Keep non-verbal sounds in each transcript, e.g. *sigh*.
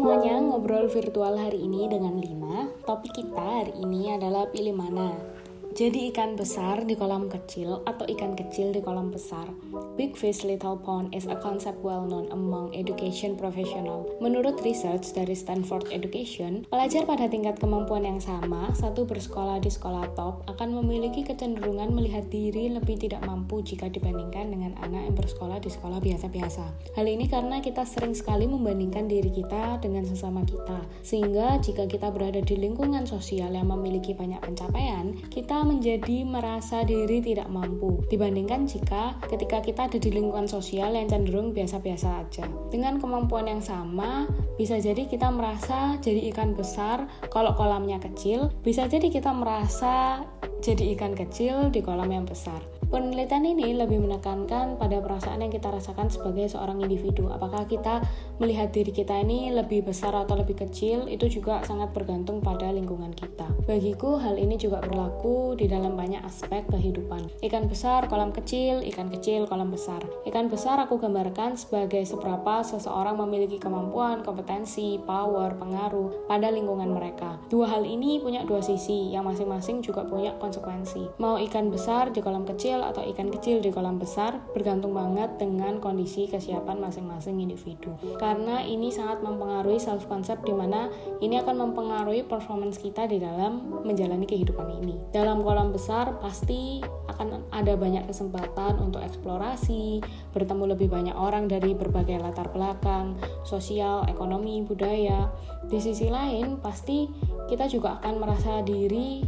semuanya, ngobrol virtual hari ini dengan Lina. Topik kita hari ini adalah pilih mana. Jadi ikan besar di kolam kecil atau ikan kecil di kolam besar. Big fish little pond is a concept well known among education professional. Menurut research dari Stanford Education, pelajar pada tingkat kemampuan yang sama, satu bersekolah di sekolah top, akan memiliki kecenderungan melihat diri lebih tidak mampu jika dibandingkan dengan anak yang bersekolah di sekolah biasa-biasa. Hal ini karena kita sering sekali membandingkan diri kita dengan sesama kita. Sehingga jika kita berada di lingkungan sosial yang memiliki banyak pencapaian, kita menjadi merasa diri tidak mampu dibandingkan jika ketika kita ada di lingkungan sosial yang cenderung biasa-biasa aja. Dengan kemampuan yang sama, bisa jadi kita merasa jadi ikan besar kalau kolamnya kecil, bisa jadi kita merasa jadi ikan kecil di kolam yang besar. Penelitian ini lebih menekankan pada perasaan yang kita rasakan sebagai seorang individu. Apakah kita melihat diri kita ini lebih besar atau lebih kecil, itu juga sangat bergantung pada lingkungan kita. Bagiku, hal ini juga berlaku di dalam banyak aspek kehidupan. Ikan besar, kolam kecil, ikan kecil, kolam besar. Ikan besar aku gambarkan sebagai seberapa seseorang memiliki kemampuan, kompetensi, power, pengaruh pada lingkungan mereka. Dua hal ini punya dua sisi, yang masing-masing juga punya konsekuensi. Mau ikan besar di kolam kecil atau ikan kecil di kolam besar bergantung banget dengan kondisi kesiapan masing-masing individu. Karena ini sangat mempengaruhi self concept di mana ini akan mempengaruhi performance kita di dalam menjalani kehidupan ini. Dalam kolam besar pasti akan ada banyak kesempatan untuk eksplorasi, bertemu lebih banyak orang dari berbagai latar belakang, sosial, ekonomi, budaya. Di sisi lain, pasti kita juga akan merasa diri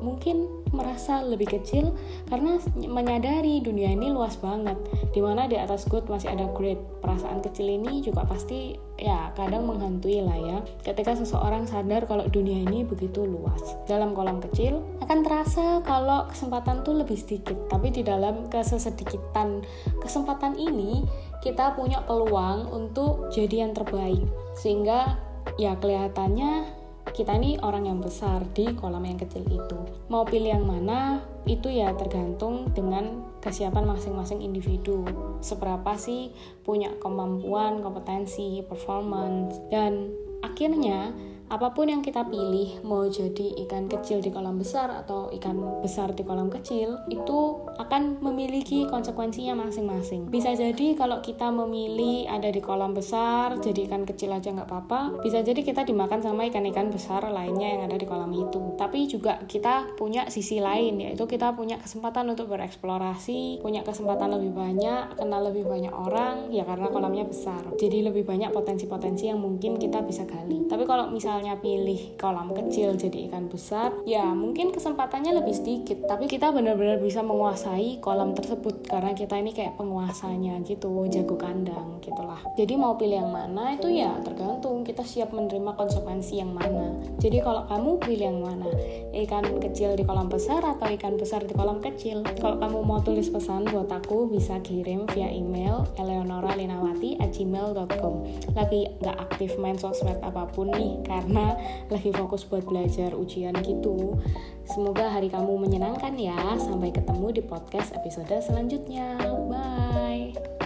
mungkin merasa lebih kecil karena menyadari dunia ini luas banget. Di mana di atas good masih ada great. Perasaan kecil ini juga pasti ya kadang menghantui lah ya. Ketika seseorang sadar kalau dunia ini begitu luas. Dalam kolam kecil akan terasa kalau kesempatan tuh lebih sedikit. Tapi di dalam kesesedikitan kesempatan ini kita punya peluang untuk jadi yang terbaik. Sehingga ya kelihatannya kita ini orang yang besar di kolam yang kecil itu. Mau pilih yang mana, itu ya tergantung dengan kesiapan masing-masing individu. Seberapa sih punya kemampuan, kompetensi, performance, dan akhirnya apa pun yang kita pilih mau jadi ikan kecil di kolam besar atau ikan besar di kolam kecil itu akan memiliki konsekuensinya masing-masing. Bisa jadi kalau kita memilih ada di kolam besar jadi ikan kecil aja nggak apa-apa bisa jadi kita dimakan sama ikan-ikan besar lainnya yang ada di kolam itu. Tapi juga kita punya sisi lain yaitu kita punya kesempatan untuk bereksplorasi punya kesempatan lebih banyak kenal lebih banyak orang ya karena kolamnya besar. Jadi lebih banyak potensi-potensi yang mungkin kita bisa gali tapi kalau misalnya misalnya pilih kolam kecil jadi ikan besar, ya mungkin kesempatannya lebih sedikit, tapi kita benar-benar bisa menguasai kolam tersebut karena kita ini kayak penguasanya gitu, jago kandang gitulah. Jadi mau pilih yang mana itu ya tergantung kita siap menerima konsekuensi yang mana. Jadi kalau kamu pilih yang mana, ikan kecil di kolam besar atau ikan besar di kolam kecil? Kalau kamu mau tulis pesan buat aku bisa kirim via email eleonoralinawati@gmail.com. Lagi nggak aktif main sosmed apa pun nih karena *laughs* lagi fokus buat belajar ujian gitu. Semoga hari kamu menyenangkan ya. Sampai ketemu di podcast episode selanjutnya. Bye.